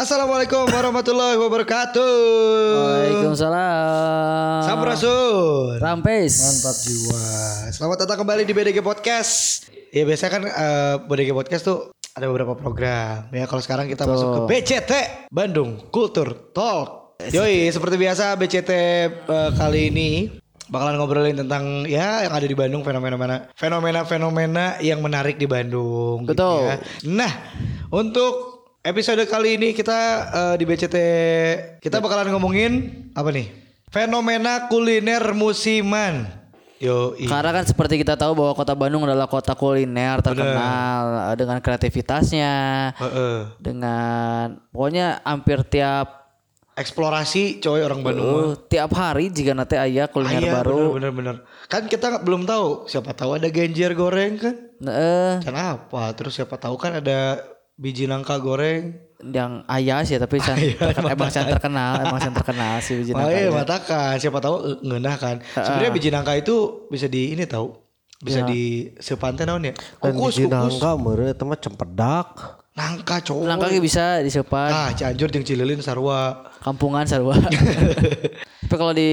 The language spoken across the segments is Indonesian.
Assalamualaikum warahmatullahi wabarakatuh. Waalaikumsalam. Samrasun. Rampes. Mantap jiwa. Selamat datang kembali di BDG Podcast. Ya biasanya kan eh, BDG Podcast tuh ada beberapa program. Ya kalau sekarang kita Betul. masuk ke BCT Bandung Kultur Talk. Yoi, seperti biasa BCT eh, kali ini bakalan ngobrolin tentang ya yang ada di Bandung fenomena fenomena fenomena yang menarik di Bandung. gitu Betul. ya. Nah, untuk episode kali ini kita eh, di BCT kita bakalan ngomongin apa nih? Fenomena kuliner musiman. Yo, Karena kan seperti kita tahu bahwa kota Bandung adalah kota kuliner terkenal eh, dengan kreativitasnya, dengan pokoknya hampir tiap eksplorasi coy orang Bandung. uh, tiap hari jika nanti ayah kuliner Iya, baru. bener, bener, bener. Kan kita nggak- belum tahu siapa tahu ada genjer goreng kan? Nah, eh, Kenapa? Terus siapa tahu kan ada biji nangka goreng. yang ayah sih tapi can- terken- emang can terkenal, emang can terkenal sih biji Oh nangka iya, itu. matakan. Siapa tahu eh, ngeunah kan. Sebenarnya biji nangka itu bisa di ini tahu. Bisa di sepantai naon ya? Kukus, biji kukus. nangka meureun eta mah cempedak. Nangka cowok. Nangka bisa disepan. Ah, Cianjur jeung Cililin sarua. kampungan sarua. Tapi kalau di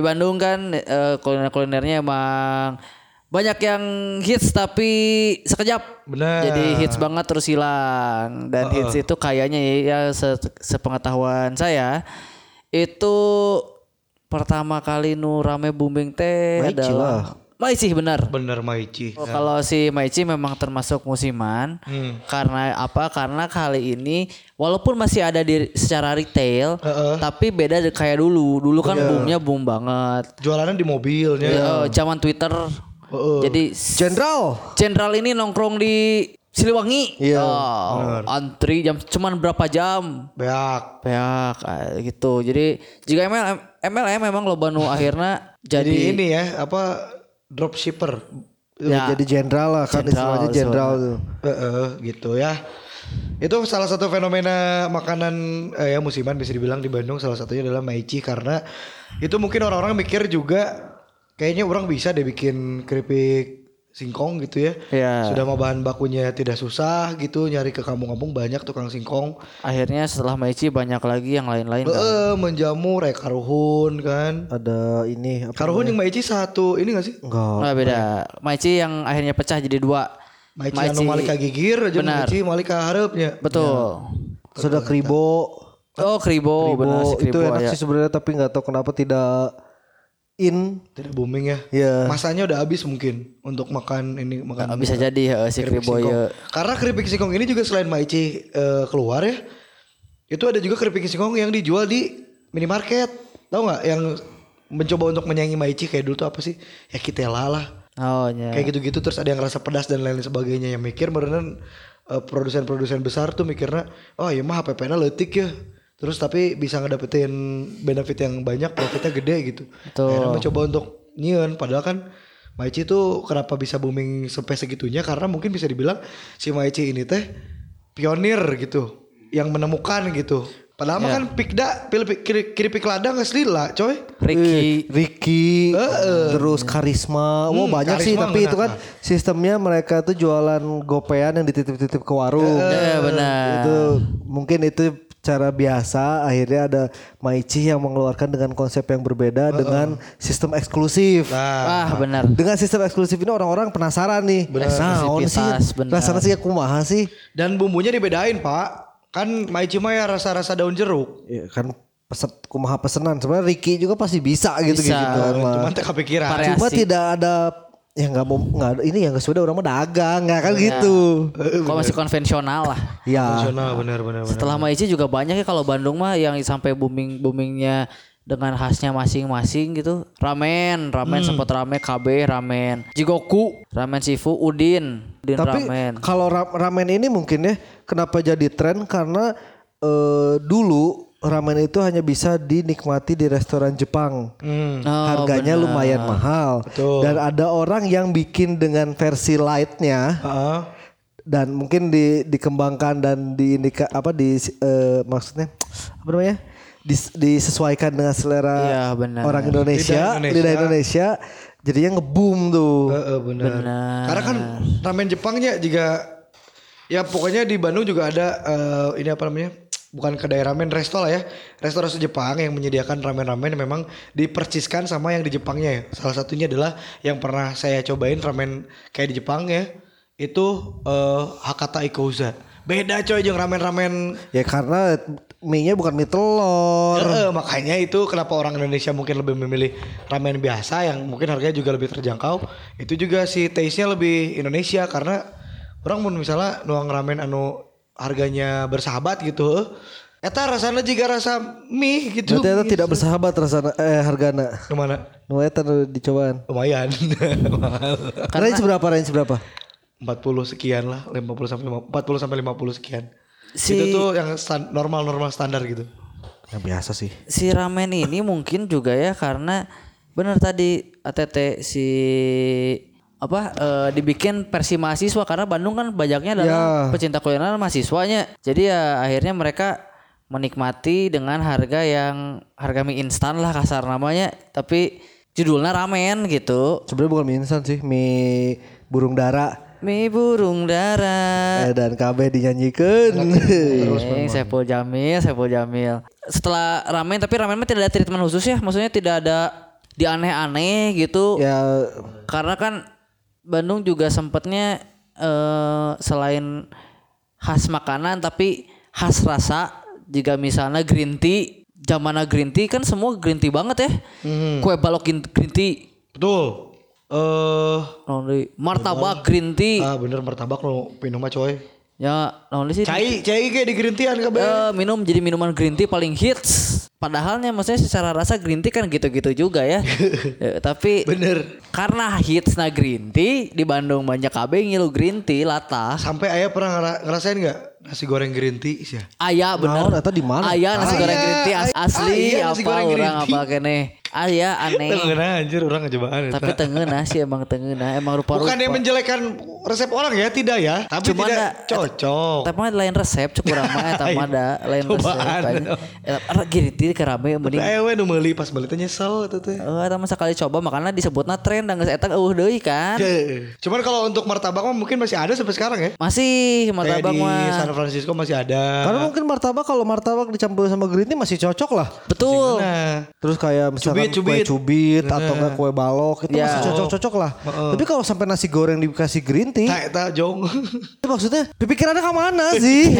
Bandung kan eh, kuliner-kulinernya emang banyak yang hits tapi sekejap. Bener. Jadi hits banget terus hilang dan hits itu kayaknya ya se- sepengetahuan saya itu pertama kali nu rame booming teh Maici adalah Maici benar. Bener Maici. Oh, Kalau si Maici memang termasuk musiman Hmm. karena apa? Karena kali ini walaupun masih ada di secara retail, tapi beda kayak dulu. Dulu kan Iya. boomnya boom banget. Jualannya di mobilnya. Eh, zaman Twitter. Jadi s- Jenderal. Jenderal ini nongkrong di Siliwangi. Iya, Oh, antri jam cuman berapa jam? Beak. Peak ah, gitu. Jadi jika MLM MLM memang loba nu akhirnya Jadi jadi, ini ya, apa dropshipper. ya, Jadi jenderal lah kan istilahnya jenderal tuh. Eh, eh, gitu ya. Itu salah satu fenomena makanan eh, ya musiman bisa dibilang di Bandung salah satunya adalah maici karena itu mungkin orang-orang mikir juga kayaknya orang bisa deh bikin keripik singkong gitu ya. Iya. Sudah mau bahan bakunya tidak susah gitu nyari ke kampung-kampung banyak tukang singkong. akhirnya setelah Maici banyak lagi yang lain-lain kan. Eh menjamur kayak karuhun kan. Ada ini apa? Karuhun yang maici satu ini gak sih? Enggak. Nggak beda. Maici yang akhirnya pecah jadi dua. Maici anu malika gigir aja Benar. maici malika harapnya. Betul. Sudah kribo. Oh kribo, benar Kribo sih itu kribo enak ya. sih sebenarnya tapi nggak tahu kenapa tidak in. Tidak booming ya. Ya. Masanya udah habis mungkin untuk makan ini makan Bisa jadi eh, si keripik kribo singkong. ya. Karena keripik singkong ini juga selain Maici eh, keluar ya, itu ada juga keripik singkong yang dijual di minimarket. Tahu nggak yang mencoba untuk menyaingi Maici kayak dulu tuh apa sih? Ya Kitela lah. Oh ya. Kayak gitu-gitu terus ada yang rasa pedas dan lain sebagainya yang mikir beneran eh, produsen-produsen besar tuh mikirnya, oh iya mah HPP-nya letik ya. Terus tapi bisa ngedapetin benefit yang banyak, profitnya gede gitu. Betul. Akhirnya mencoba untuk nyiun padahal kan Maici tuh kenapa bisa booming sampai segitunya karena mungkin bisa dibilang si Maici ini teh pionir gitu yang menemukan gitu. Padahal mah kan pikda pilih kiri, keripik ladang nggak selila coy. Ricky. Ricky, terus karisma, wow banyak sih. Karisma Tapi itu ngeunah. kan sistemnya mereka tuh jualan gopean yang dititip-titip ke warung. Ya benar. itu mungkin itu cara biasa akhirnya ada Maici yang mengeluarkan dengan konsep yang berbeda dengan sistem eksklusif Nah, Ah benar. dengan sistem eksklusif ini orang-orang penasaran nih nah on sih benar. rasanya sih kumaha sih dan bumbunya dibedain pak. Kan Maici mah ya rasa-rasa daun jeruk. ya, kan peset kumaha pesenan sebenarnya Ricky juga pasti bisa gitu Bisa. gitu kan tak kepikiran. Cuma tidak ada ya nggak mau nggak ada- ini yang sudah orang mah dagang nggak kan gitu Kok masih konvensional lah. ya Nasional benar-benar. Setelah Maici juga banyak ya kalau Bandung mah yang sampai booming boomingnya dengan khasnya masing-masing gitu. Ramen, ramen Hmm. sempat rame KB, ramen Jigoku, ramen Sifu, Udin, Udin Tapi ramen. kalau ra- ramen ini mungkin ya kenapa jadi tren karena eh, dulu ramen itu hanya bisa dinikmati di restoran Jepang. Hmm. Oh, Harganya benar. lumayan mahal. Betul. Dan ada orang yang bikin dengan versi lightnya Heeh. dan mungkin di, dikembangkan dan di indika, apa di eh, maksudnya apa namanya? Dis- disesuaikan dengan selera Iya, benar. orang Indonesia, Lidah lidah Indonesia. Indonesia, jadinya ngebum tuh. Heeh, benar. Benar. Karena kan ramen Jepangnya juga ya pokoknya di Bandung juga ada eh, ini apa namanya? Bukan kedai ramen resto lah ya. Resto-resto Jepang yang menyediakan ramen-ramen yang memang diperciskan sama yang di Jepangnya ya. Salah satunya adalah yang pernah saya cobain ramen kayak di Jepang ya. Itu eh, Hakata Ikouza. Beda coy jeung ramen-ramen. Ya karena mie-nya bukan mie telur. Eh, makanya itu kenapa orang Indonesia mungkin lebih memilih ramen biasa yang mungkin harganya juga lebih terjangkau. Itu juga si taste-nya lebih Indonesia karena orang mau misalnya nuang ramen anu harganya bersahabat gitu. eh, Eta rasanya juga rasa mie gitu. Berarti eta tidak bersahabat rasana eh hargana. Ke mana? Nu eta dicobaan. Lumayan. Mahal. Range berapa? Range berapa? 40 sekian lah, 50 sampai 50 40 sampai 50 sekian. Si- Itu tuh yang stan- normal-normal standar gitu. Yang biasa sih. si ramen ini mungkin juga ya karena benar tadi ATT si apa eh, dibikin versi mahasiswa karena Bandung kan banyaknya adalah Ya. pecinta kuliner mahasiswanya. Jadi ya akhirnya mereka menikmati dengan harga yang harga mie instan lah kasar namanya, tapi judulnya ramen gitu. Sebenarnya bukan mie instan sih, mie burung dara. Mie burung dara. Eh, dan KB dinyanyikan. Eh, Saiful Jamil, Saiful Jamil. Setelah ramen tapi ramen mah tidak ada treatment khusus ya, maksudnya tidak ada di aneh-aneh gitu. ya Karena kan Bandung juga sempatnya eh selain khas makanan tapi khas rasa jika misalnya green tea zamana green tea kan semua green tea banget ya kue balok green tea Betul. Eh deui? martabak green tea ah bener martabak lo minum mah coy. Ya naon deui sih Cai, cai kayak di green tea kan kabeh. Eh, minum jadi minuman green tea paling hits. Padahalnya maksudnya secara rasa green tea kan gitu-gitu juga ya. Eh, tapi Bener. karena hits na green tea di Bandung banyak KB ngilu green tea latah. Sampai ayah pernah ngera- ngerasain nggak nasi goreng green tea sih? Aya bener. Naon, eta di mana? Aya nasi Aya, goreng green tea as- aya, asli aya nasi apa orang tea. apa kene. Aya aneh. Tengenah anjir orang ngejobaan Tapi tengenah sih emang tengenah emang rupa-rupa. Bukan yang menjelekkan resep orang ya, tidak ya. Tapi Cuma tidak ada- cocok. Tapi lain resep cukup ramah eta mah ada lain resep. Cobaan. Eh, Green tea kerame mending Eh we nu meuli pas beli teh nyesel eta teh. Eh, eta mah sekali coba makanya disebutnya tren dan geus eta eueuh deui kan. Ye. Cuman kalau untuk martabak mah mungkin masih ada sampai sekarang ya. Masih martabak mah. Francisco masih ada. karena mungkin martabak kalau martabak dicampur sama green tea masih cocok lah. Betul. Terus kayak misalkan Cubit, kue cubit. cubit atau enggak kue balok itu Ya. masih cocok-cocok lah. Tapi kalau sampai nasi goreng dikasih green tea, tak eta jong. itu maksudnya pikirannya ke mana sih?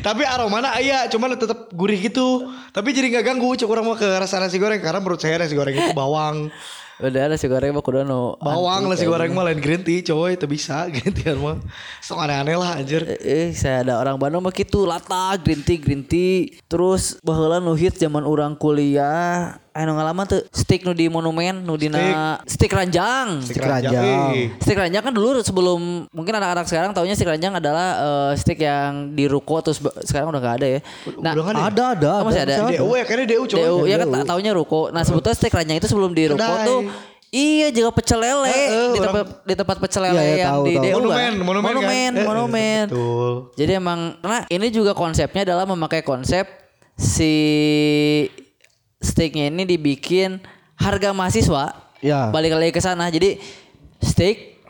Tapi aromanya aya, cuman tetap gurih gitu. Tapi jadi nggak ganggu, cek orang mah ke rasa nasi goreng karena menurut saya nasi goreng itu bawang. Udah nasi goreng mah kudu nu Bawang nasi goreng mah lain green tea, coy, itu bisa green tea mah. Sok aneh-aneh lah anjir. Eh, saya ada orang Bandung mah gitu lata green tea green tea. Terus baheula nu hits zaman orang kuliah anu ngalaman tuh steak nu di monumen nu dina steak ranjang. Steak ranjang. Eh, Steak ranjang kan dulu sebelum mungkin anak-anak sekarang taunya steak ranjang adalah eh, steak yang di ruko terus sekarang udah gak ada ya. Nah, Udah nggak ada ya? Ada ada. Oh, masih ada. DU ya, kayaknya DU coba. DU ya kan ta- taunya ruko. Nah sebetulnya steak ranjang itu sebelum di ruko Kedai. tuh Iya juga pecel lele Heeh, di orang- tempat di tempat pecel lele Iya, iya, yang tahu, di tahu. DU Monumen, kan? monumen, kan? monumen, Eh, monumen. Betul. Jadi emang karena ini juga konsepnya adalah memakai konsep si steaknya ini dibikin harga mahasiswa. Ya. Balik lagi ke sana. Jadi steak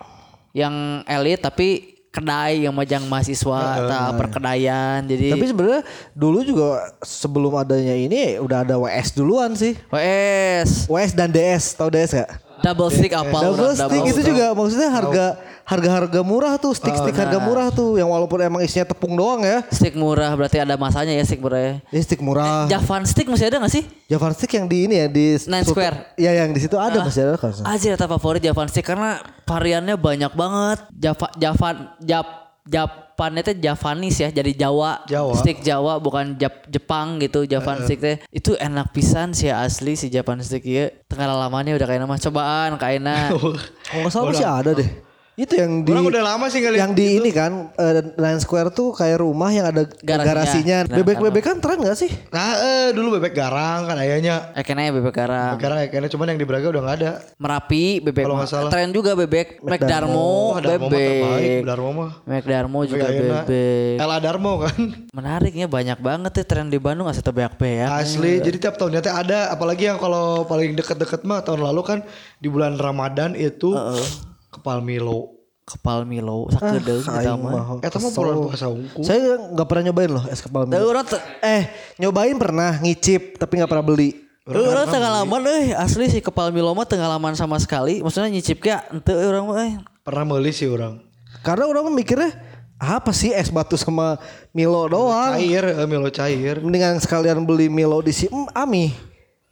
yang elit tapi kedai yang majang mahasiswa atau perkedaian. Jadi Tapi sebenarnya dulu juga sebelum adanya ini udah ada WS duluan sih. WS WS dan DS, tahu DS gak? double stick apa Double stick itu juga maksudnya harga harga-harga murah tuh, stick-stick harga murah tuh yang walaupun emang isinya tepung doang ya. Stick murah berarti ada masanya ya stick murah ya. Ini stick murah. Javan stick masih ada gak sih? Javan stick yang di ini ya di Nine Sultan- Square. Ya yang di situ ada masih ada kan. Aja data favorit Javan stick karena variannya banyak banget. Java Javan Jap Japan itu Javanis ya jadi Jawa. Jawa. Stick Jawa bukan Jap, Jepang gitu Javan stick teh. Itu enak pisan sih asli si Japan stick ya. Tengah lamannya udah kayak nama cobaan kaina. Kalau nggak salah masih ada deh. Itu yang di Orang udah lama sih ngeliat yang di ini kan eh, Nine Square tuh kayak rumah yang ada Garasinya. garasinya. Nah, Bebek-bebek kan tren gak sih? Nah, eh, dulu bebek garang kan ayahnya. Eh kayaknya bebek garang. Bebek garang ya kayaknya cuman yang di Braga udah nggak ada. Merapi bebek Kalau salah. tren juga bebek McDarmo Oh, Darmo bebek Darmo mah. McDarmo juga bebek Ella Darmo kan. menariknya banyak banget ya tren di Bandung asal tebak beak Asli, jadi tiap tahunnya teh ada. Apalagi yang kalau paling deket-deket mah tahun lalu kan di bulan Ramadan itu kepal Milo. kepal Milo sakedeung Ah, kita aing mah. Eta mah bulan puasa ungu. Saya nggak pernah nyobain loh es kepal Milo. urang te- Eh, nyobain pernah ngicip tapi nggak pernah beli. Eh, Urang tengalaman euy asli si kepal Milo mah tengalaman sama sekali. Maksudnya nyicip ge henteu euy urang mah eh. Pernah beli sih orang. Karena orang mikirnya apa sih es batu sama Milo doang. Cair, eh, Milo cair. Mendingan sekalian beli Milo di si mm, Ami.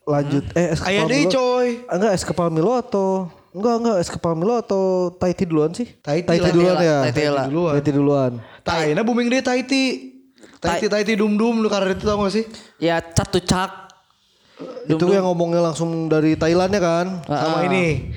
Lanjut eh es kepal deui Milo. coy. Enggak es kepal Milo atau enggak enggak es kepal Milo atau Taiti duluan sih? Lah. duluan ya. Taiti lah. Duluan. Taiti duluan. Tah, ayeuna booming deui Tahiti. Tahiti Tahiti dum dum lu karena itu tau gak sih? Ya catu cak. Itu yang ngomongnya langsung dari Thailand ya kan? Sama ini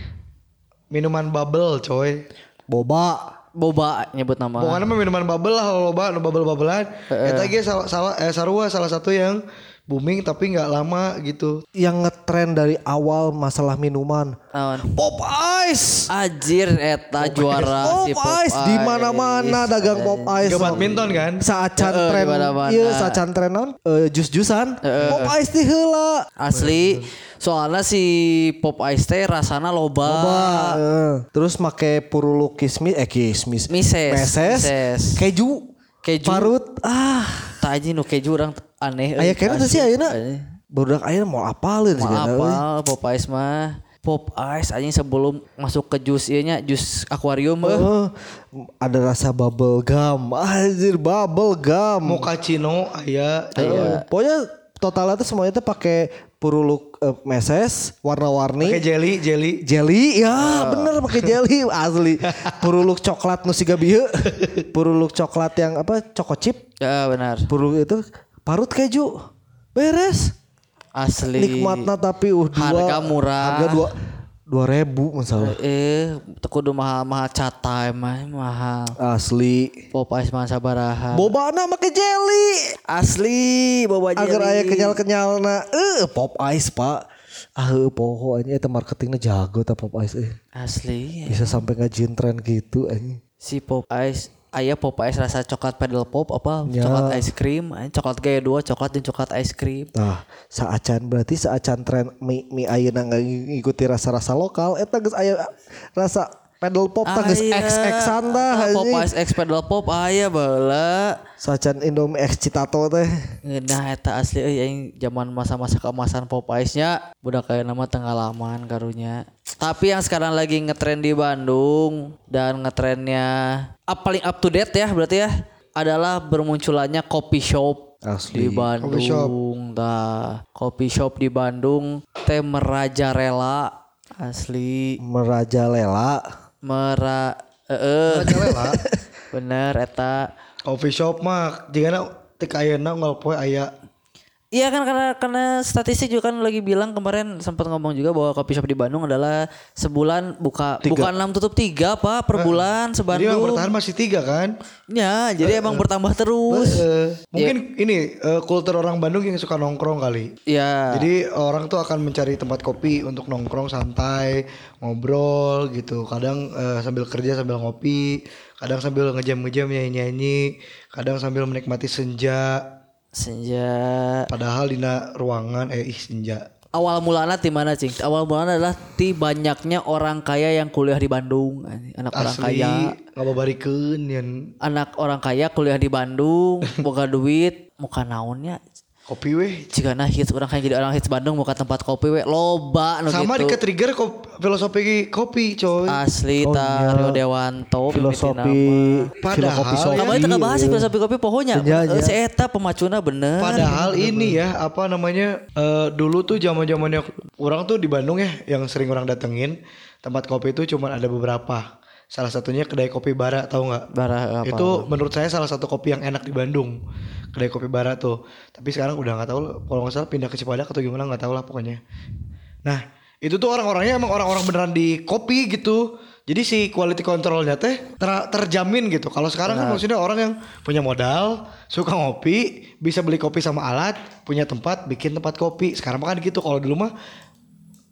minuman bubble coy. Boba. Boba nyebut nama. Pokoknya mah minuman bubble lah loba nu bubble-bubblean. Eta ge salah salah eh sarua salah satu yang booming tapi nggak lama gitu. Yang ngetren dari awal masalah minuman. Naon? Pop Ice. Anjir eta juara Pop si Pop Ice di mana-mana dagang Pop Ice. Ke badminton kan? Saacan Heeh, tren di mana-mana. Iya saacan tren non jus-jusan Pop Ice di heula Asli. Soalnya si Pop Ice teh rasana loba. Wah, eh. terus make purulu kismis eh kismis Mises. meses, Mises. keju Keju. parut ah Tak aja nu keju orang aneh. aya euy, kena tuh sih Aneh. barudak ayeuna mau apalin sih Mau apa Pop Ice mah? Pop Ice anjing sebelum masuk ke jus ieu nya jus akuarium eh. Eh, ada rasa bubble gum anjir bubble gum Mochaccino aya. Eh, pokoknya totalnya tuh semuanya tuh pakai purulu eh, meses warna-warni Kayak jelly, jelly. Jelly ya Ah. bener pakai jelly asli puruluk coklat nu siga bieu puruluk coklat yang apa choco chip Ya benar. puruluk itu parut keju beres Asli. nikmatna tapi uh dua Harga murah. harga dua dua ribu misalnya Eh, kudu mahal-mahal catai mah mahal. asli Pop Ice mah sabaraha. bobana make jelly Asli boba jelly. agar aya kenyal kenyalna eh pop ice pak ah heuh poho aja itu marketingnya jago ta pop ice eh. Asli. bisa sampai ngajin tren gitu aja Si Pop Ice Aya Pop Ice rasa coklat pedal pop apa Ya. coklat ice cream Aya coklat gaya dua coklat dan coklat ice cream Nah, saacan berarti saacan tren mie, mie ayeuna ngikuti rasa-rasa lokal eta geus aya rasa pedal pop tah geus Aya. X-X-an dah Ah, Pop. Ice X pedal pop aya baheula Saacan Indomie X Citato teh. Nah eta asli euy aing zaman masa-masa keemasan Pop Ice nya budak kayak nama tenggalaman karunya. Tapi yang sekarang lagi ngetren di Bandung dan ngetrennya up, paling up to date ya berarti ya adalah bermunculannya coffee shop Asli. di Bandung. Nah, coffee shop di Bandung teh merajalela asli Merajalela. mera eh Merajalela. bener eta Coffee shop mah jigana tek ayeuna ngolpoe aya Iya kan karena karena statistik juga kan lagi bilang kemarin sempat ngomong juga bahwa coffee shop di Bandung adalah sebulan buka bukan enam tutup tiga pak per bulan Jadi yang sebandung. bertahan masih tiga kan? Ya jadi emang bertambah terus. Eh, mungkin ini eh, kultur orang Bandung yang suka nongkrong kali. Ya. Jadi orang tuh akan mencari tempat kopi untuk nongkrong santai, ngobrol gitu. Kadang eh, sambil kerja sambil ngopi, kadang sambil ngejam-ngejam nyanyi-nyanyi, kadang sambil menikmati senja. Senja. Padahal di ruangan eh ih senja. Awal mulanya di mana cing? Awal mulanya adalah di banyaknya orang kaya yang kuliah di Bandung. Anak orang Asli kaya. ngababarikeun yang Anak orang kaya kuliah di Bandung, boga duit, muka naonnya. Kopi weh. Jika nah hits orang kayak jadi orang hits Bandung muka tempat kopi we loba nu Sama di gitu. trigger kop, filosofi kopi coy. Asli Oh, ta iya. Rio Dewanto Filosofi Padahal filosofi sopi. Abah itu bahas sih filosofi kopi pohonya. Iya, iya. Si eta pemacuna bener. Padahal ini ya apa namanya eh, dulu tuh zaman zamannya orang tuh di Bandung ya yang sering orang datengin tempat kopi itu cuman ada beberapa. Salah satunya kedai kopi Bara tahu nggak? Bara apa? Itu menurut saya salah satu kopi yang enak di Bandung. Kedai kopi Bara tuh. Tapi sekarang udah nggak tahu kalau nggak salah pindah ke Cibadak atau gimana nggak tahu lah pokoknya. Nah itu tuh orang-orangnya emang orang-orang beneran di kopi gitu. Jadi si quality controlnya teh ter- terjamin gitu. Kalau sekarang kan maksudnya orang yang punya modal, suka ngopi, bisa beli kopi sama alat, punya tempat, bikin tempat kopi. Sekarang kan gitu. Kalau dulu mah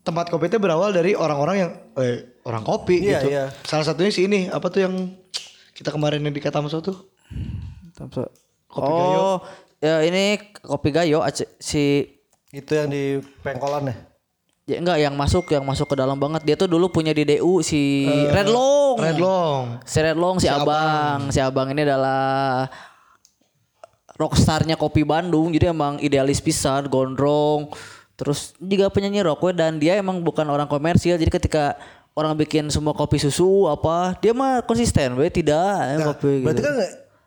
tempat kopi itu berawal dari orang-orang yang eh, orang kopi Iya, gitu. iya. Salah satunya si ini apa tuh yang kita kemarin yang di Katamso tuh? Kopi oh, Gayo. ya ini kopi gayo si Itu yang di pengkolan ya. ya enggak yang masuk yang masuk ke dalam banget dia tuh dulu punya di DU si Redlo Long. Red Long. Si Red Long si, abang. si abang ini adalah rockstarnya kopi Bandung jadi emang idealis pisan gondrong terus juga penyanyi rock we, dan dia emang bukan orang komersil jadi ketika orang bikin semua kopi susu apa dia mah konsisten we tidak eh, Nah, kopi berarti gitu. kan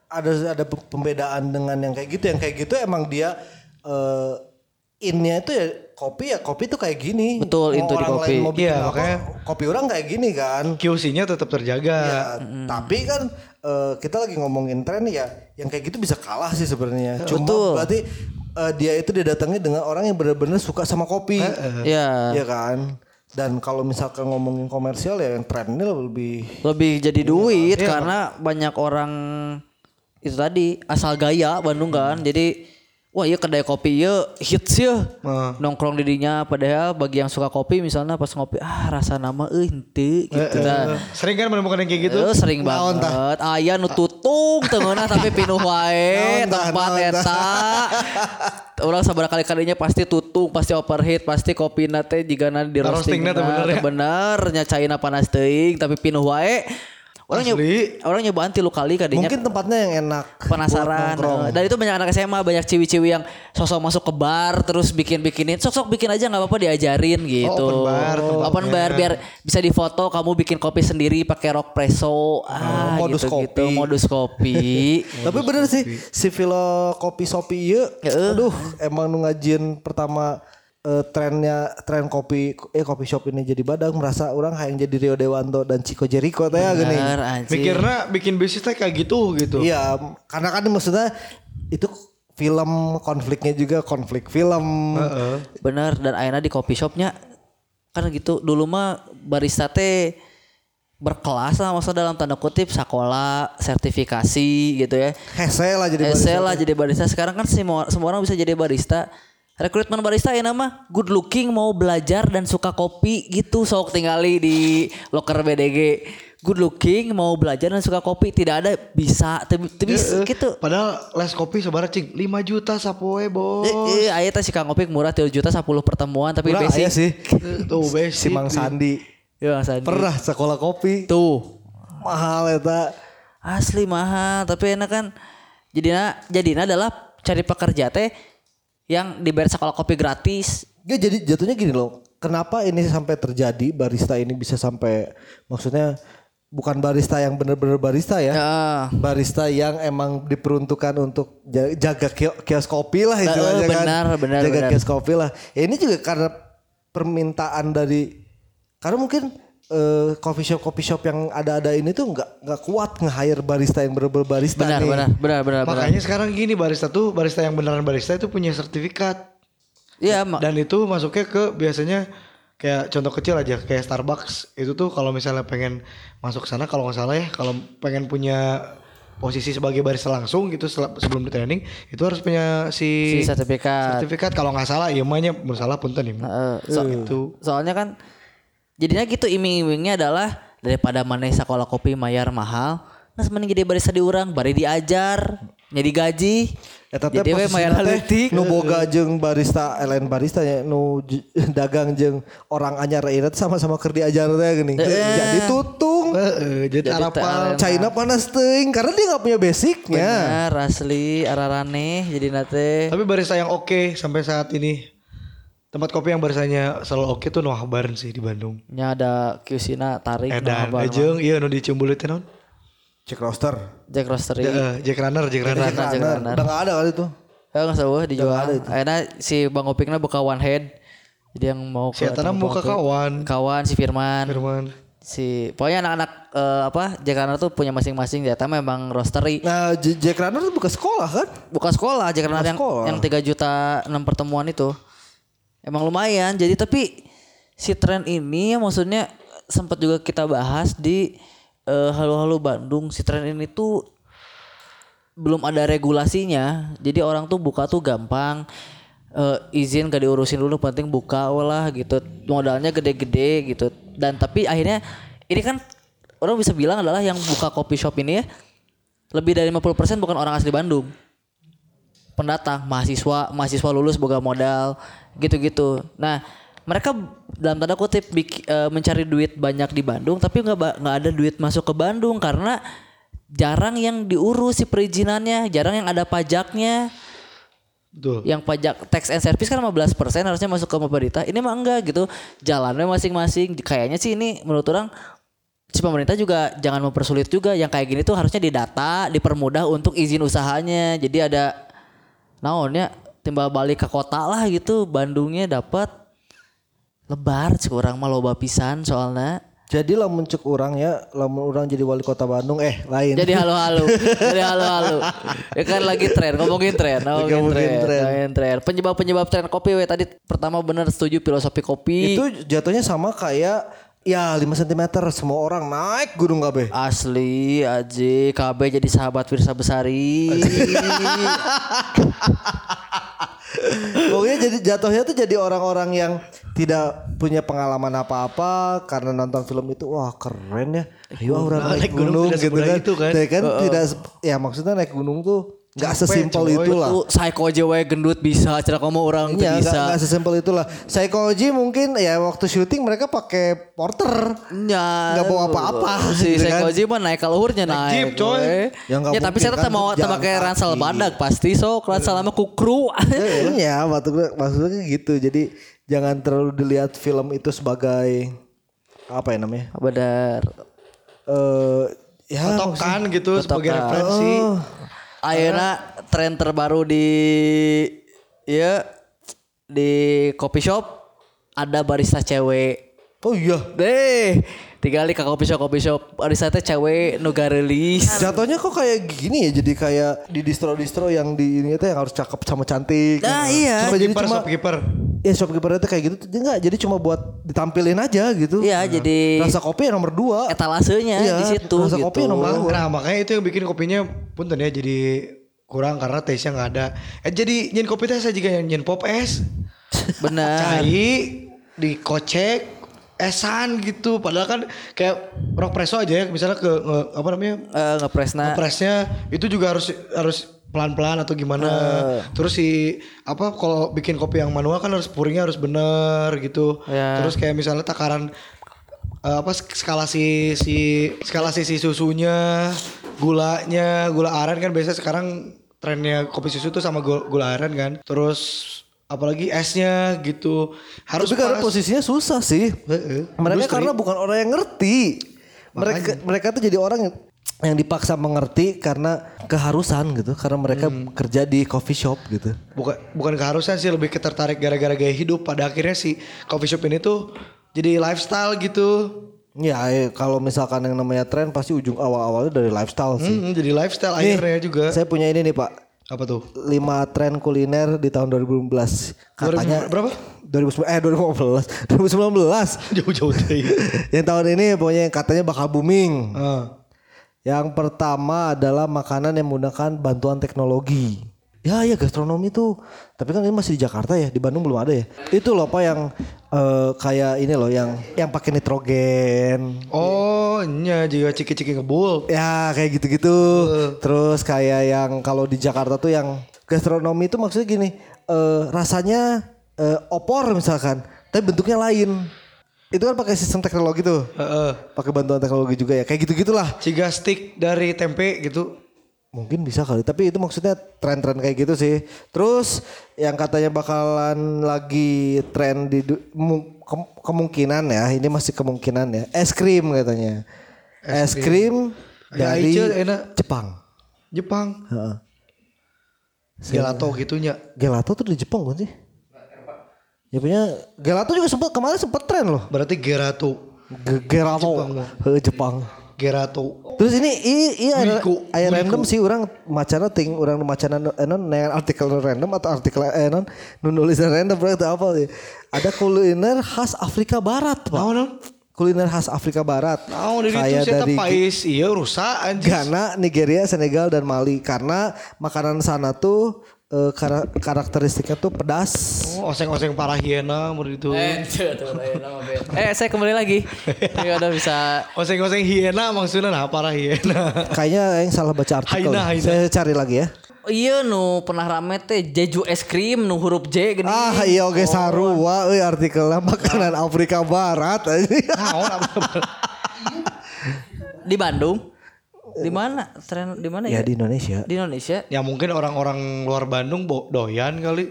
ada ada pembedaan dengan yang kayak gitu yang kayak gitu emang dia eh innya itu ya kopi ya kopi tuh kayak gini Betul, Mau into di kopi. lain mau bikin Iya, apa, makanya- kopi orang kayak gini kan QC-nya tetap terjaga. Ya, tapi kan eh, kita lagi ngomongin tren ya, yang kayak gitu bisa kalah sih sebenarnya. Cuma Betul. berarti eh, dia itu didatangi dengan orang yang benar-benar suka sama kopi, ya ya kan. Dan kalau misalkan ngomongin komersial ya yang trennya lebih lebih jadi duit karena banyak orang itu tadi asal gaya Bandung kan. Jadi wah iya kedai kopi ya hits ya Nah. nongkrong didinya padahal bagi yang suka kopi misalnya pas ngopi ah rasa nama euy henteu gitu nah Sering kan menemukan yang kayak gitu? Eh, sering banget aya nu tutung teu ngeunah tapi pinuh wae tempat naon tah. eta Orang sabar kali kalinya pasti tutung, pasti overheat, pasti kopi nate jika di roasting roastingna teh bener ya? bener nyacaina panas teuing tapi pinuh wae. Orang nyoba, orang nyobaan tilu kali kadinya mungkin tempatnya yang enak. penasaran. Dan itu banyak anak SMA, banyak ciwi-ciwi yang sosok masuk ke bar terus bikin-bikinin. Sok-sok bikin aja nggak apa-apa diajarin gitu. open bar tempatnya. Open bar biar bisa difoto kamu bikin kopi sendiri pakai rock presso. Ah, modus gitu-gitu. kopi. Modus kopi. Tapi bener sih si Vilo kopi sopi ieu aduh emang ngajin pertama eh, trennya tren kopi eh kopi shop ini jadi badak merasa orang hayang jadi Rio Dewanto dan Chico Jericho teh ya gini. Mikirnya bikin bisnis teh kayak gitu gitu. Iya, karena kan maksudnya itu film konfliknya juga konflik film. Heeh. Bener dan akhirnya di coffee shopnya kan gitu dulu mah barista teh berkelas lah maksudnya dalam tanda kutip sekolah sertifikasi gitu ya Hese lah jadi barista. lah jadi barista sekarang kan semua semua orang bisa jadi barista rekrutmen barista ya nama good looking mau belajar dan suka kopi gitu sok tinggali di loker BDG good looking mau belajar dan suka kopi tidak ada bisa tapi bisa Eh, gitu Padahal les kopi sebarang cing 5 juta sapoe bos. Eh, eh, aya teh si Kang Opik murah 3 juta 10 pertemuan tapi Kurang basic. aya sih. Eh, Tuh basic. Si Mang Sandi Ya Bang Sandi. pernah sekolah kopi Tuh. mahal eta. Asli mahal, tapi enak kan jadinya jadinya adalah cari pekerja teh yang dibayar sekolah kopi gratis. Dia jadi jatuhnya gini loh. Kenapa ini sampai terjadi barista ini bisa sampai maksudnya bukan barista yang benar-benar barista ya. Ya. Barista yang emang diperuntukkan untuk ja- jaga kio- kios kopi lah istilahnya kan. benar, benar, Jaga benar. kios kopi lah. Ya, ini juga karena permintaan dari karena mungkin eh, coffee shop coffee shop yang ada-ada ini tuh nggak nggak kuat nge-hire barista yang benar-benar barista Benar, nih. benar, benar, benar, benar. Makanya sekarang gini barista tuh barista yang beneran barista itu punya sertifikat. Iya, mak. Dan itu masuknya ke biasanya kayak contoh kecil aja kayak Starbucks itu tuh kalau misalnya pengen masuk ke sana kalau nggak salah ya kalau pengen punya posisi sebagai barista langsung gitu sebelum di training itu harus punya si, Si sertifikat. sertifikat kalau nggak salah ya emangnya bersalah punten ya Heeh. So- itu soalnya kan jadinya gitu iming-imingnya adalah daripada mana sekolah kopi mayar mahal, nah mending jadi barista di urang, bari diajar, jadi gaji. Eta teh jadi we mayar posisina teh haletik. nu boga jeung barista lain barista ya nu dagang jeung orang anyar ieu sama-sama keur diajar teh geuning. Jadi tutung. Heeh, jadi Jadi harapan China panas teuing karena dia nggak punya basicnya. Benar, asli ararane jadi nate. tapi barista yang oke sampai saat ini tempat kopi yang barisanya selalu oke tuh Noah Barn sih di Bandung Nya ada Kusina tarik Edan nah, Ejeng iya nu di Ciumbuleuit teh naon Cek roster. Jack Roastery. Eh, Jack Runner Jack Runner Runner, Jack Runner. udah ada kali itu. Ya nggak usah dijual. Akhirnya si Bang Opiknya buka one head. Jadi yang mau si Atana tempat muka kopi. kawan Kawan si Firman. Firman Si pokoknya anak-anak eh, apa Jack Runner tuh punya masing-masing data memang roastery. Nah, Jack Runner tuh buka sekolah kan? Bukan sekolah Jack Runner yang sekolah. yang 3 juta 6 pertemuan itu. Emang lumayan. Jadi tapi si tren ini maksudnya sempat juga kita bahas di eh, Halo-halo Bandung. Si tren ini tuh belum ada regulasinya. Jadi orang tuh buka tuh gampang. Eh, izin gak diurusin dulu penting buka lah gitu. Modalnya gede-gede gitu. Dan tapi akhirnya ini kan orang bisa bilang adalah yang buka coffee shop ini ya lebih dari 50% bukan orang asli Bandung. Pendatang, mahasiswa, mahasiswa lulus boga modal gitu-gitu. Nah, mereka dalam tanda kutip bik- eh, mencari duit banyak di Bandung tapi nggak nggak ada duit masuk ke Bandung karena jarang yang diurus si perizinannya jarang yang ada pajaknya. Betul. yang pajak tax and service kan 15% harusnya masuk ke pemerintah. Ini mah enggak gitu. Jalannya masing-masing. Kayaknya sih ini menurut orang si pemerintah juga jangan mempersulit juga. Yang kayak gini tuh harusnya didata dipermudah untuk izin usahanya. Jadi ada naonnya timbal balik ke kota lah gitu. Bandungnya dapat lebar kurang mah loba pisan soalnya. Jadi lamun cek orang ya, lamun orang jadi wali kota Bandung. Eh lain. jadi halo-halo jadi halo-halo ya kan lagi tren ngomongin tren ngomongin Ngomongin tren, tren. ngomongin tren. Penyebab-penyebab tren kopi we tadi pertama bener setuju filosofi kopi. Itu jatuhnya sama kayak ya 5 cm semua orang naik gunung KB. Asli Aji KB jadi sahabat Wirsa Besari Pokoknya jadi jatuhnya tuh jadi orang-orang yang tidak punya pengalaman apa-apa karena nonton film itu wah keren ya. Ayo orang naik, naik gunung gunung, tidak gitu kan. itu kan. Kan tidak se- ya maksudnya naik gunung tuh nggak Capek, sesimpel itulah. Tuh psycho aja we gendut bisa Cara kamu orang tuh Iya, bisa nggak nggak sesimpel itulah. Psychology mungkin ya waktu syuting mereka pakai porter. Ya, Nggak bawa apa-apa, Si gitu kan. Psycho mah naik ke luhurnya naik. jeep, coy. Ya, Ya, tapi saya tetap kan, mau jalan pakai ransel badak pasti sok ransel sama kukru. Iya, maksud gue maksudnya gitu. Jadi jangan terlalu dilihat film itu sebagai apa ya namanya? Benar. Eh ya Patokan gitu sebagai referensi. Oh. Ayeuna tren terbaru di ya di coffee shop ada barista cewek. Oh iya. Deh, tinggal ke coffee shop coffee shop teh cewek garelis. Jatuhnya kok kayak gini ya jadi kayak di distro-distro yang di ini tuh yang harus cakep sama cantik. Nah, iya. Cuma jadi cuma shopkeeper. ya shopkeeper itu kayak gitu dia enggak jadi cuma buat ditampilin aja gitu. Iya, jadi Rasa kopi yang nomor dua. etalasenya Iya, di situ rasa gitu. kopi yang nomor dua. Nah makanya itu yang bikin kopinya punten ya jadi kurang karena taste-nya nggak ada. Eh jadi nyen kopi teh saya juga yang nyen pop es. Benar. Cai dikocek esan gitu padahal kan kayak rock presso aja ya misalnya ke nge- apa namanya Eh ngepresna. presnya itu juga harus harus pelan-pelan atau gimana. Terus si apa kalau bikin kopi yang manual kan harus pouringnya harus bener gitu. Ya. Terus kayak misalnya takaran eh, apa sk- skala si si skala si, si susunya, gulanya, gula aren kan biasa sekarang trennya kopi susu tuh sama gula, gula aren kan. Terus apalagi esnya gitu harus Tapi karena posisinya susah sih. Heeh. Mereka Industri. karena bukan orang yang ngerti. Mereka mereka tuh jadi orang yang yang dipaksa mengerti karena keharusan gitu. Karena mereka Hmm. kerja di coffee shop gitu. bukan bukan keharusan sih lebih ketertarik gara-gara gaya hidup pada akhirnya si coffee shop ini tuh jadi lifestyle gitu Ya kalau misalkan yang namanya tren pasti ujung awal-awalnya dari lifestyle sih. Hmm, jadi lifestyle Nih, akhirnya juga Saya punya ini nih Pak. Apa tuh? 5 tren kuliner di tahun 2015. Katanya 2000 berapa 2019 eh 2015 2019 jauh-jauh deh. Yang tahun ini pokoknya yang katanya bakal booming. Ah. yang pertama adalah makanan yang menggunakan bantuan teknologi ya ya gastronomi tuh tapi kan ini masih di Jakarta ya di Bandung belum ada ya. Itu loh pak yang eh, kayak ini loh yang yang pakai nitrogen. Oh nya juga ciki-ciki ngebul. Ya kayak gitu-gitu. Terus kayak yang kalau di Jakarta tuh yang gastronomi itu maksudnya gini eh, rasanya eh, opor misalkan tapi bentuknya lain. Itu kan pakai sistem teknologi tuh. Heeh. pakai bantuan teknologi juga ya kayak gitu gitulah ciga stick dari tempe gitu mungkin bisa kali tapi itu maksudnya tren-tren kayak gitu sih terus yang katanya bakalan lagi tren di ke- kemungkinan ya ini masih kemungkinan ya es krim katanya es krim Ya, dari Ica enak. Jepang Jepang Heeh. gelato gitunya Gelato tuh di Jepang kan sih? Ya punya Gelato juga sempat kemarin sempat tren loh. berarti gerato Ge- Gelato Jepang, Jepang. Gerato Terus ini i i aya random sih orang macana ting orang macana eh, non dengan artikel random atau artikel eh non nu nulisan random berarti apa sih? Ada kuliner khas Afrika Barat, Pak. Naon, naon? Kuliner khas Afrika Barat. Nah, dari itu Kayak dari pais iya rusak Ghana, Nigeria, Senegal dan Mali karena makanan sana tuh eh, kara- karakteristiknya tuh pedas. Oh, oseng-oseng para hiena menurut itu. Eh, eh, saya kembali lagi. Ini udah bisa Oseng-oseng hiena maksudnya nah para hiena. Kayaknya yang salah baca artikel. Haina, haina. Saya cari lagi ya. iya nu pernah rame teh Jeju es krim nu huruf J gini. Ah iya oke sarua euy artikelnya makanan Afrika Barat. Naon apa? Di Bandung. Di mana? Tren di mana ya ya? di Indonesia. Di Indonesia. ya mungkin orang-orang luar Bandung doyan kali.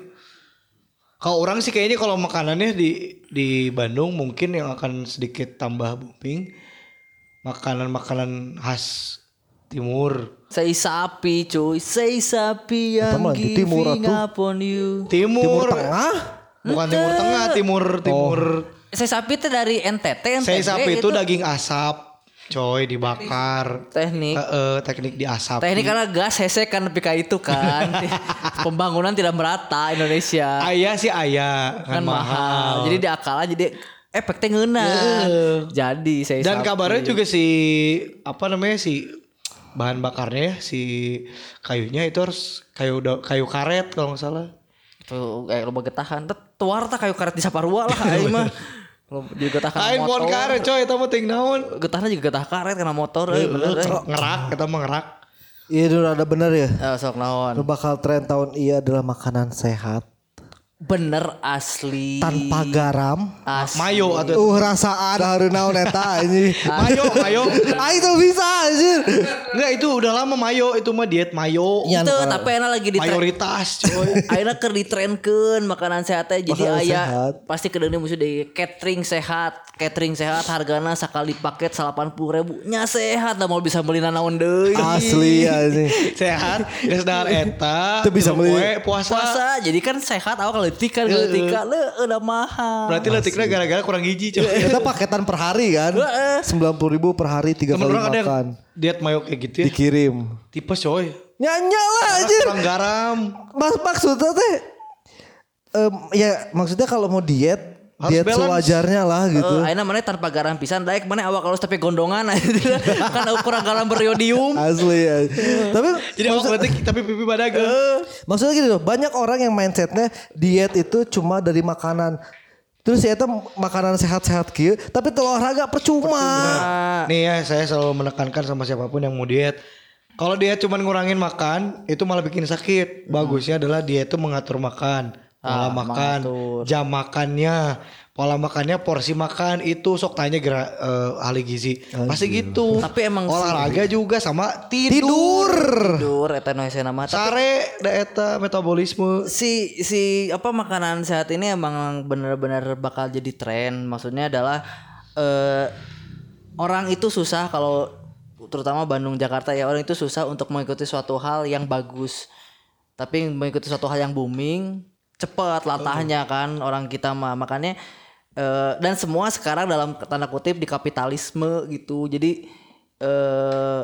Kalau orang sih kayaknya kalau makanannya di di Bandung mungkin yang akan sedikit tambah booming makanan-makanan khas timur. Sei sapi cuy, sei sapi yang mah di timur upon you. Timur, Timur Tengah. bukan timur tengah, timur timur. Sei sapi itu dari NTT, NTB Saya sapi itu gitu. daging asap, coy teknik. dibakar. Teknik. teknik diasap. Teknik karena gas hese kan lebih kayak itu kan. Pembangunan tidak merata Indonesia. Ayah sih ayah kan mahal. Jadi diakal aja jadi efeknya ngeuna. Jadi saya Dan kabarnya juga si apa namanya si bahan bakarnya ya, si kayunya itu harus kayu kayu karet kalau nggak salah. tuh kayak loba getahan. Tuar tah kayu karet di Saparua lah aing mah. Lo di getahan Kain pohon motor. karet coy, itu mah ting naon. Getahnya juga getah karet karena motor euy bener euy. Ngerak, kita mah ngerak. Iya dulu ada bener ya. Eh, sok naon. Bakal tren tahun iya adalah makanan sehat Bener asli. tanpa garam. asli. Mayo atau Uh rasaan harus naon eta ini. mayo, mayo. Ah itu bisa anjir. Enggak itu udah lama mayo, itu mah diet mayo. Iya. Itu tapi enak lagi di Mayoritas coy. Akhirnya keur ditrenkeun makanan sehatnya jadi Makanan aya sehat. pasti kedeungna musuh di catering sehat catering sehat hargana sekali paket 80 ribu nya sehat da mau bisa beli naon deui Asli anjing. Sehat, geus dahar eta. Itu bisa beli. puasa. puasa jadi kan sehat awal letik kan letik kan le udah mahal Berarti letiknya gara-gara kurang gizi coy. Kita paketan per hari kan. Sembilan puluh ribu per hari tiga kali orang ada yang makan. diet mayo kayak gitu ya. Dikirim. Tipes coy. Nyanya lah anjir. Kurang garam. Mas maksudnya teh em, ya maksudnya kalau mau diet Harus diet balance. sewajarnya lah gitu. Eh, ayeuna mana tanpa garam pisan daek mana awak kalau tapi gondongan kan kurang garam beriodium Asli ya. Tapi Jadi awak letik tapi pipi badag. maksudnya gini loh, banyak orang yang mindsetnya diet itu cuma dari makanan. Terus ya itu makanan sehat-sehat gitu, tapi olahraga percuma. Nih ya saya selalu menekankan sama siapa pun yang mau diet. Kalau diet cuma ngurangin makan itu malah bikin sakit. Bagusnya adalah diet itu mengatur makan, pola makan, jam makannya, pola makannya, porsi makan itu sok tanya gerak eh, ahli gizi. Pasti gitu. Tapi emang olahraga juga sama tidur. Tidur. tidur eta nu hese nama Sare da eta metabolisme. si si apa makanan sehat ini emang bener-bener bakal jadi tren maksudnya adalah eh orang itu susah kalau terutama Bandung Jakarta ya orang itu susah untuk mengikuti suatu hal yang bagus tapi mengikuti suatu hal yang booming cepat latahnya kan orang kita mah. Makanya eh dan semua sekarang dalam tanda kutip di kapitalisme gitu. Jadi eh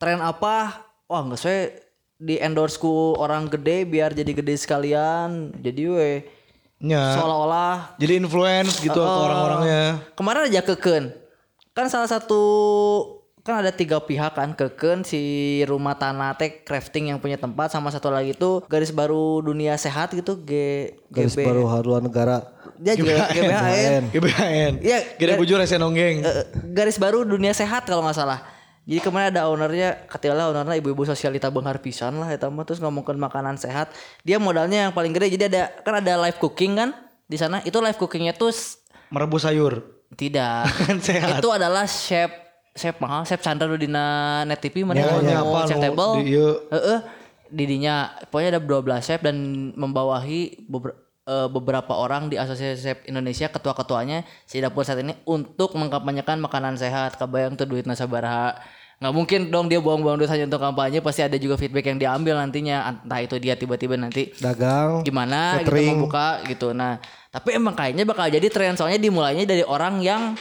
tren apa? Wah nggak saya di endorse ku orang gede biar jadi gede sekalian. Jadi we Nya. seolah-olah Jadi influence gitu ke orang-orangnya. kemarin aja keken. Kan salah satu kan ada tiga pihak kan keken si rumah tanah teh crafting yang punya tempat sama satu lagi itu garis baru dunia sehat gitu G Garis GB baru haluan negara. dia juga GBHN GBHN. Iya, Gede bujur esen nonggeng. Eh, garis baru dunia sehat kalau nggak salah jadi kemarin ada ownernya ketiala ownernya ibu-ibu sosialita benghar pisan lah eta mah terus ngomongin makanan sehat dia modalnya yang paling gede jadi ada kan ada live cooking kan di sana itu live cookingnya tuh Merebus sayur. tidak Kan sehat. itu adalah chef chef mahal chef Chandra nu dina net TV mana Ya, mau ya, apa, nu table di ieu. Heeh. didinya pokoknya ada 12 chef dan membawahi beber- eh, beberapa orang di asosiasi chef Indonesia ketua-ketuanya si dapur saat ini untuk mengkampanyekan makanan sehat kebayang tuh duit nasabaraha nggak mungkin dong dia buang-buang duit hanya untuk kampanye pasti ada juga feedback yang diambil nantinya entah itu dia tiba-tiba nanti Dagang. gimana gitu catering. membuka gitu nah tapi emang kayaknya bakal jadi tren soalnya dimulainya dari orang yang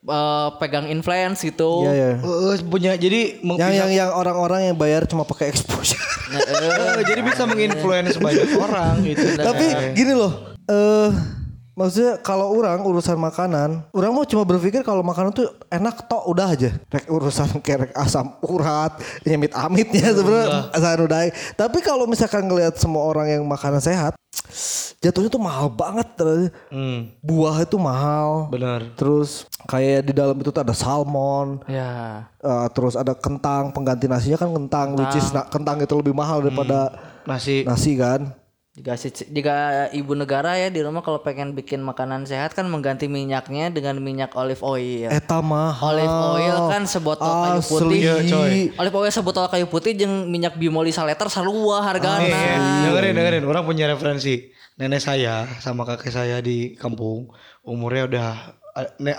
eh, pegang influence gitu Iya ya. Eh, punya jadi Yang yang yang orang-orang yang bayar cuma pakai exposure. Nah, Eh, jadi bisa menginfluence banyak orang gitu. Tapi gini loh, eh maksudnya kalau orang urusan makanan, orang mau cuma berpikir kalau makanan tuh enak tok udah aja. Rek urusan kerek asam urat, nyemit amitnya sebenarnya asal udah. Tapi kalau misalkan ngelihat semua orang yang makanan sehat, jatuhnya tuh mahal banget. Hmm, Buah itu mahal. benar. Terus kayak di dalam itu tuh ada salmon, Ya. eh, terus ada kentang, pengganti nasinya kan kentang, which is na- kentang itu lebih mahal daripada Nasi nasi kan. Jika jika ibu negara ya di rumah kalau pengen bikin makanan sehat kan mengganti minyaknya dengan minyak olive oil. Eta mahal. Olive oil kan sebotol kayu putih. Asli. Iya, coy. Olive oil sebotol kayu putih jeung minyak bimoli saleter sarua hargana. Nih, ya, dengerin dengerin orang punya referensi nenek saya sama kakek saya di kampung umurnya udah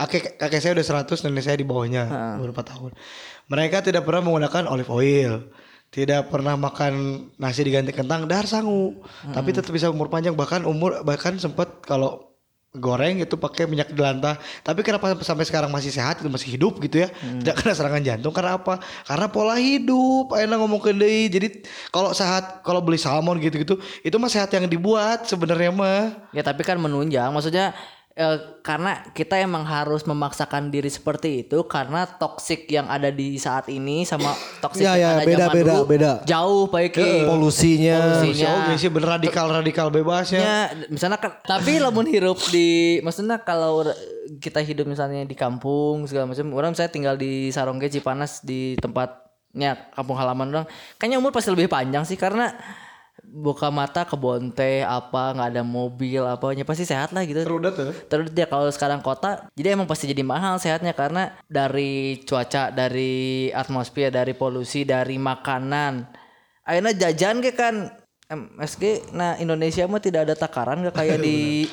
kakek kakek saya udah 100 nenek saya di bawahnya beberapa tahun mereka tidak pernah menggunakan olive oil tidak pernah makan nasi diganti kentang dahar sangu. Tapi tetap bisa umur panjang. Bahkan umur bahkan sempat kalau goreng itu pakai minyak jelantah. Tapi kenapa sampai sekarang masih sehat itu masih hidup gitu ya? Tidak kena serangan jantung. Karena apa? Karena pola hidup. Enak ngomong ke deui. jadi kalau sehat kalau beli salmon gitu gitu itu mah sehat yang dibuat sebenarnya mah. Ya tapi kan menunjang. Maksudnya eh, karena kita emang harus memaksakan diri seperti itu karena toksik yang ada di saat ini sama toksik Ya, yang ya, ada beda, zaman beda, dulu beda. jauh baik Polusinya. Polusi. si oke sih bener radikal radikal bebasnya Ya, misalnya kan, tapi lamun hirup di, maksudnya kalau kita hidup misalnya di kampung segala macam, orang saya tinggal di Sarongge Cipanas di tempatnya kampung halaman orang, kayaknya umur pasti lebih panjang sih karena buka mata kebon teh apa nggak ada mobil apanya pasti sehat lah gitu. terudah tuh Terus dia kalau sekarang kota, jadi emang pasti jadi mahal sehatnya karena dari cuaca, dari atmosfer, dari polusi, dari makanan. Akhirnya jajan ke kan MSG, nah Indonesia mah tidak ada takaran gak kayak di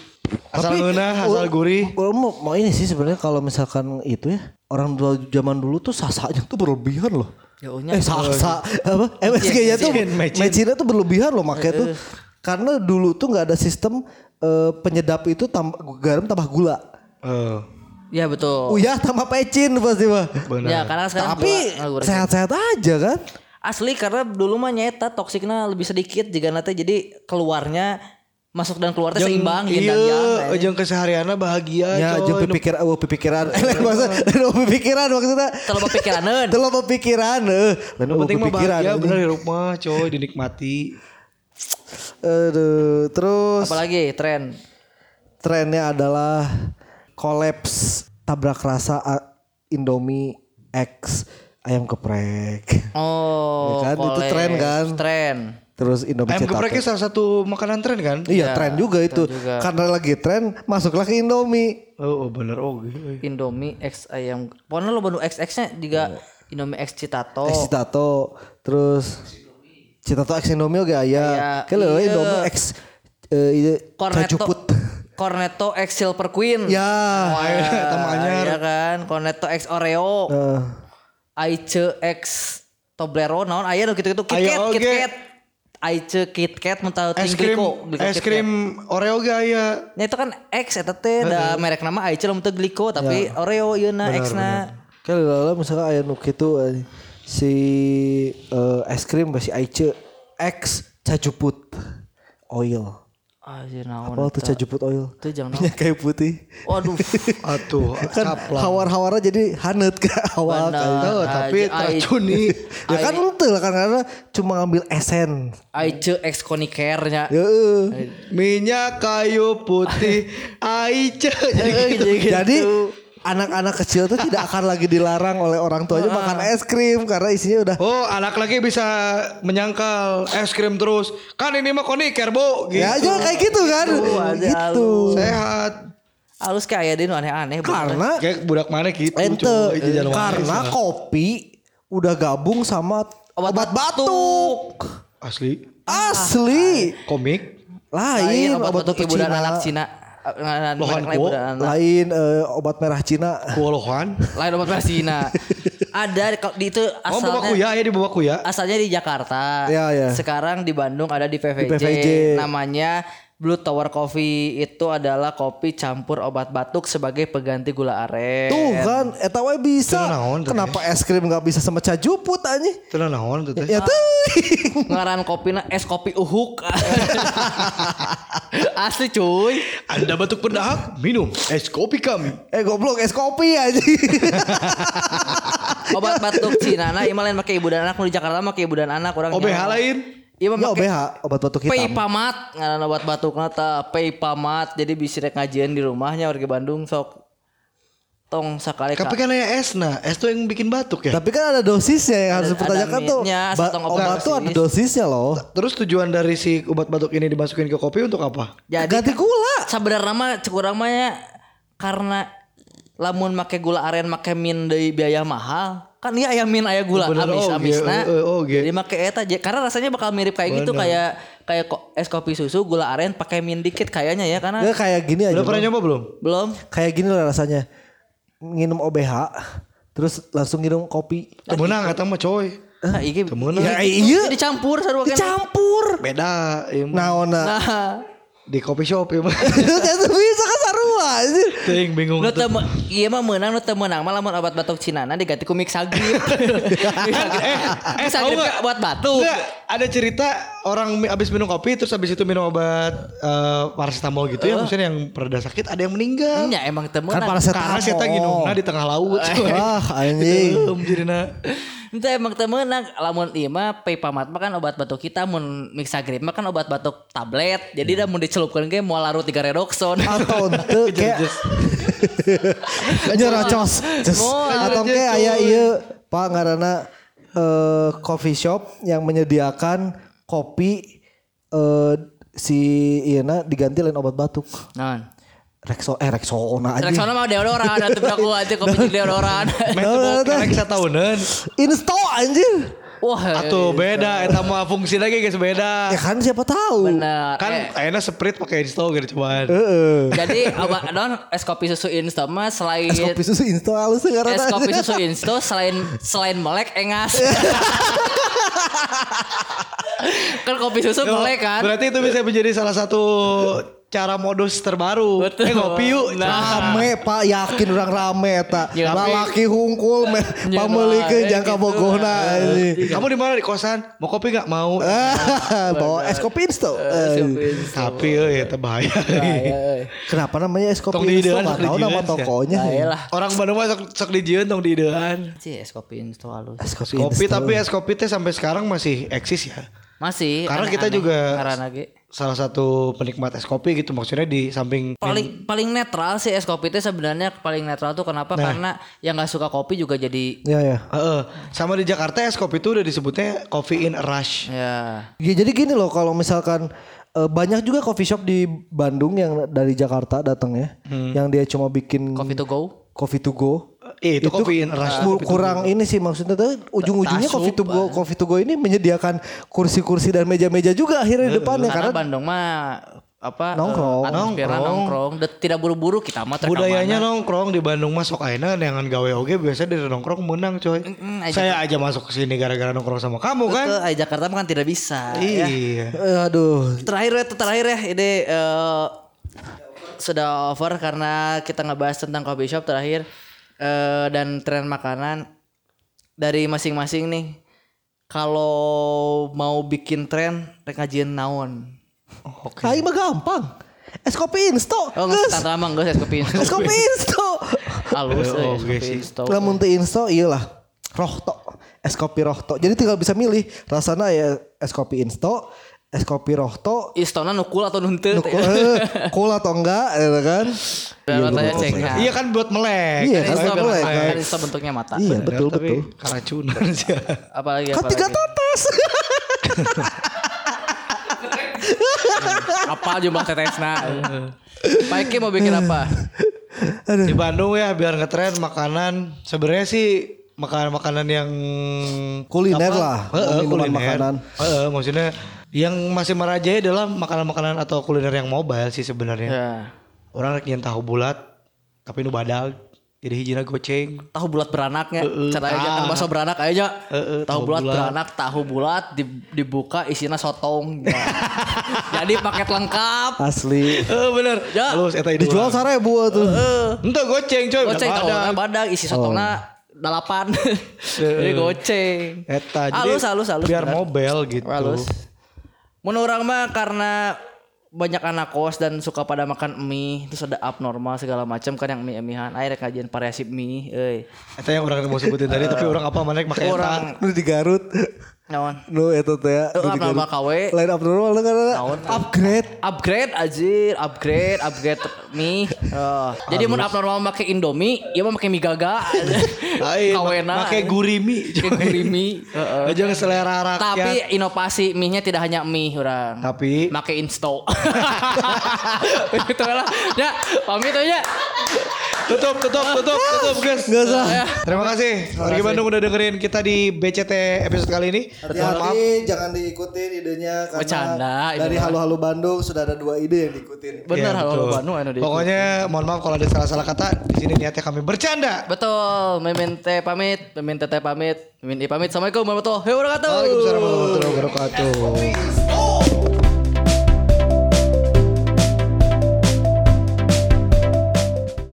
asal ngeunah asal gurih mau, mau ini sih sebenarnya kalau misalkan itu ya orang tua zaman dulu tuh sasanya tuh berlebihan loh. Ya, ohnya. eh sasa apa MSG-nya tuh mecinnya tuh berlebihan loh makanya tuh karena dulu tuh nggak ada sistem eh, penyedap itu tambah garam tambah gula. Eh, Ya betul. Oh ya tambah pecin pasti mah. benar Ya karena sekarang Tapi sehat-sehat aja kan. asli karena dulu mah nyeta toksiknya lebih sedikit jika nanti jadi keluarnya masuk dan keluar teh seimbang yin dan iya jeung keseharianna bahagia Ya, jeung pikiran, oh pikiran, eh lain masa, lain pikiran maksudnya. Terlalu pikiran Itu lo pikiran, eh. Lain Yang penting mah bahagia bener di rumah coy dinikmati Aduh, terus Apalagi tren. trennya adalah kolaps tabrak rasa Indomie X ayam geprek. Oh, Ya kan, itu tren kan? Tren. Terus Indomie ayam gepreknya salah satu makanan tren kan Iya, tren juga itu. juga. Karena lagi tren, masuklah ke Indomie. oh, oh bener oh gitu. Indomie X ayam. Pokoknya lo baru XX-nya juga Indomie X Citato. X Citato, terus Citato X Indomie oke aya. Aya, Kalau iya. Indomie X eh iya, Cornetto. X Silver Queen. Ya. Teman anyar. Iya kan. Cornetto X Oreo. Eh, Aice X Toblerone naon aya nu gitu-gitu Aya KitKat. KitKat. Aice KitKat mun tahu es krim es krim Oreo ge aya Nah itu kan X eta teh da merek nama Aice lamun teu gliko tapi Oreo ieu na X na. Kali lala misalkan aya nu kitu eh, si eh, es krim si Aice X cajuput oil. Anjir naon. Apa tuh cajuput oil? Teu jangan. Minyak kayu putih. Waduh. atuh kan kaplang hawar-hawarnya jadi hanet ke awal kan. Tuh, tapi teracuni ya kan lah kan karena cuma ngambil esen. Aice X Conicare nya. Minyak kayu putih aice jadi gitu. Jadi anak-anak kecil tuh tidak akan lagi dilarang oleh orang tuanya makan es krim karena isinya udah Oh anak lagi bisa menyangkal es krim terus Kan ini mah koniker bu gitu. ya aja kayak gitu kan. gitu. Sehat Halus kayak aya nu aneh-aneh. Karena Kayak budak mana gitu ente karena kopi udah gabung sama Obat obat, batuk. Asli Asli. Komik Lain, Lain obat batuk ibu dan Cina. anak Cina. Lohan kuo. Lain eh, obat merah Cina. Kuolohan Lain obat merek Cina. Ada kalau di itu Oh bawa asalnya kuya ya di bawa kuya asalnya di Jakarta. Ya, ya. Sekarang di Bandung ada di PVJ. PVJ. Namanya Blue Tower Coffee itu adalah kopi campur obat batuk sebagai pengganti gula aren. Tuh kan, eta we bisa. Naon tuh, Kenapa es krim nggak bisa sama cajuput anjing? Itu naon tuh teh Ya tuh. Ngaran kopinya es kopi uhuk. Asli cuy. Anda batuk berdahak minum es kopi kami eh goblok es kopi aja. Obat batuk Cina nah lain make ibu dan anak di Jakarta make ibu dan anak orang OBH lain Iya Ya make OBH obat batuk hitam. Pay pamat ngaran obat batuk nata pay pamat jadi bisa rek ngajian di rumahnya warga Bandung sok tong sakali Tapi kan ya es nah, es tuh yang bikin batuk ya. Tapi kan ada dosisnya yang harus dipertanyakan tuh. Ba- obat obat tuh ada dosis. dosisnya loh. Terus tujuan dari si obat batuk ini dimasukin ke kopi untuk apa? jadi Ganti gula. sebenarnya mah cekurang mah ya karena lamun make gula aren make min deui biaya mahal kan iya aya min aya gula Bener, amis oh, amisna ge, eh, oh, ge. jadi make eta karena rasanya bakal mirip kayak gitu kayak kayak ko- es kopi susu gula aren pakai min dikit kayaknya ya karena Nggak kayak gini aja. Udah pernah nyoba belum? belum Kayak gini lah rasanya. Nginum OBH terus langsung minum kopi. Temenang kata mah coy. nah, iki Temenang. Ya iya. Dicampur sarua Dicampur. Beda. iya. Naona. nah Di kopi shop ya bisa kan sarua anjir. Ting bingung. Nu teu me- iya mah menang nu teu menang mah lamun obat batuk Cinana diganti ku mixagrip. eh, Mixagrip tahu nggak? buat batuk. Enggak, ada cerita orang abis minum kopi terus abis itu minum obat eh, paracetamol gitu ya, maksudnya yang pereda sakit ada yang meninggal. Nya emang teu Kan meunang. paracetamol. Karena saya nginumna di tengah laut. Wah anjing. Jirina. Itu emang teu meunang lamun ieu mah Pepamat mah kan obat batuk kita mun Mixagrip mah kan obat batuk tablet. Jadi dah mun dicelupkeun ge moal larut 3 redoxon. Atau ente kayak nyerocos. Just. Moal. Atau kayak aya iya Pak ngaranna eh, coffee shop yang menyediakan kopi eh, si Iena diganti lain obat batuk. Naon? Rexo eh Rexona aja. Rexona mah deodoran atuh aku aja kopi jeung deodoran. Main teu karek satahunan. Insto anjir. Wah, Atuh beda eta mah fungsi lagi guys beda. Ya kan siapa tahu. bener. Kan Eh, ayeuna Sprite pakai install gitu cobaan. Heeh. jadi obat non es kopi susu insta mah selain Es kopi susu insto halus sekarang. es kopi susu insto selain selain melek engas. kan kopi susu melek kan. Berarti itu bisa menjadi salah satu cara modus terbaru. Betul. Eh ngopi yuk. Nah. rame pak yakin orang rame eta Ya, lalaki hungkul me, Ya, pamulikeun nah, jangka gitu. bogohna anjing. Kamu di mana di kosan? Mau kopi gak? Mau. Ah, bawa es kopi insto. Eh, Tapi eh eta bahaya. Kenapa namanya es kopi insto? Gak sok tahu nama dijieun, tokonya. Orang Bandung mah sok, sok dijieun tong diidean. Sih es kopi insto halus. Es kopi, tapi es kopi teh sampai sekarang masih eksis ya. Masih. Karena kita juga Karena. Salah satu penikmat es kopi gitu maksudnya di samping paling paling netral sih es kopi itu sebenarnya paling netral tuh kenapa? Nah. Karena yang nggak suka kopi juga jadi Ya ya. Heeh. sama di Jakarta es kopi itu udah disebutnya coffee in a rush. ya Ya, jadi gini loh kalau misalkan eh, banyak juga coffee shop di Bandung yang dari Jakarta datang ya, Hmm. yang dia cuma bikin kopi to go. coffee to go. Eh, itu, coffee in a rush. Kur- kurang ini sih maksudnya tuh ujung-ujungnya coffee to go coffee to go ini menyediakan kursi-kursi dan meja-meja juga akhirnya di depannya Karena karena Bandung mah apa Nongkrong. eh, atmosfera Nongkrong. nongkrong, De- tidak buru-buru kita mah. Budayanya nongkrong di Bandung mah sok ayeuna neangan gawe oge biasa dari nongkrong menang coy. Mm-mm, aja- Saya aja masuk ke sini gara-gara nongkrong sama kamu kan. Betul, Jakarta mah kan tidak bisa. ya. Iya. Eh, aduh Terakhir ya, terakhir ya ini eh, sudah over karena kita ngebahas tentang coffee shop terakhir eh, dan tren makanan dari masing-masing nih. Kalau mau bikin tren, rek ngajian naon. Oke. Aing mah gampang. Es kopi insto. Oh, nggak tante lama nggak es kopi. Es kopi insto. Halus Oh, eh, es oke kopi sih. insto. Lamun teu insto iyalah. Rohto. Es kopi rohto. Jadi tinggal bisa milih rasanya ya es kopi insto, es kopi rohto, Istona nukul atau nuntut. nuku, eh, cool atau enggak ya kan? Dan matanya cengah. Iya kan buat melek. Iya, Kan kan boleh, kan kan. isto bentuknya mata. Iya Bener, betul tapi betul. Keracunan sih. Apalagi Kan tiga tetes. Apa jumlah tetesna? Pak Eki mau bikin apa? Di Bandung ya biar ngetren makanan sebenarnya sih makanan-makanan yang Kuliner apa? lah, Heeh, minuman kuliner. makanan. Heeh, maksudnya yang masih merajai adalah makanan-makanan atau kuliner yang mobile sih sebenarnya. Ya. Orang rek nyen tahu bulat tapi nu badag jadi hijina goceng. Tahu bulat beranaknya. Heeh, Cara aja kan ah. bakso beranak aja. Heeh, tahu tahu bulat, bulat. beranak, tahu bulat di- dibuka isinya sotong. Ya. Jadi paket lengkap. Asli. Eh bener. Ya. Halus eta ide. Dijual seribu tuh. Ente goceng coy. Goceng tahu badag. badag isi sotongnya delapan. Jadi goceng. Eta jadi halus halus halus. biar bener. mobile gitu. Halus. Menurut orang mah karena banyak anak kos dan suka pada makan mie terus ada abnormal segala macam kan yang mie emihan akhirnya kajian variasi mie euy Eta yang orang mau sebutin tadi tapi orang apa mana make eta. orang di Garut. Naon? Nu eta teh ya. Eh, KW. Lain abnormal nu karena upgrade. Upgrade anjir, upgrade, upgrade mie. Oh. Jadi mun abnormal make Indomie, ya mah make mie gaga. Kawena. pakai gurimi. Make gurimi. Heeh. Aja selera rakyat. Tapi inovasi mie-nya tidak hanya mie orang. Tapi make insto. Itu lah. Ya, pamit aja. Tutup tutup tutup tutup guys. Enggak usah. Terima kasih. Wargi Bandung udah dengerin kita di BCT episode kali ini. Mohon maaf. Hati-hati jangan diikutin idenya karena Bercanda, dari halu-halu Bandung sudah ada dua ide yang diikutin. Bener Iya, halo betul. Bandung anu di. Pokoknya mohon maaf kalau ada salah-salah kata. Di sini niatnya kami bercanda. Betul, Mimin teh pamit, Mimin teteh pamit, Mimin I pamit. Assalamualaikum warahmatullahi wabarakatuh. Waalaikumsalam warahmatullahi wabarakatuh.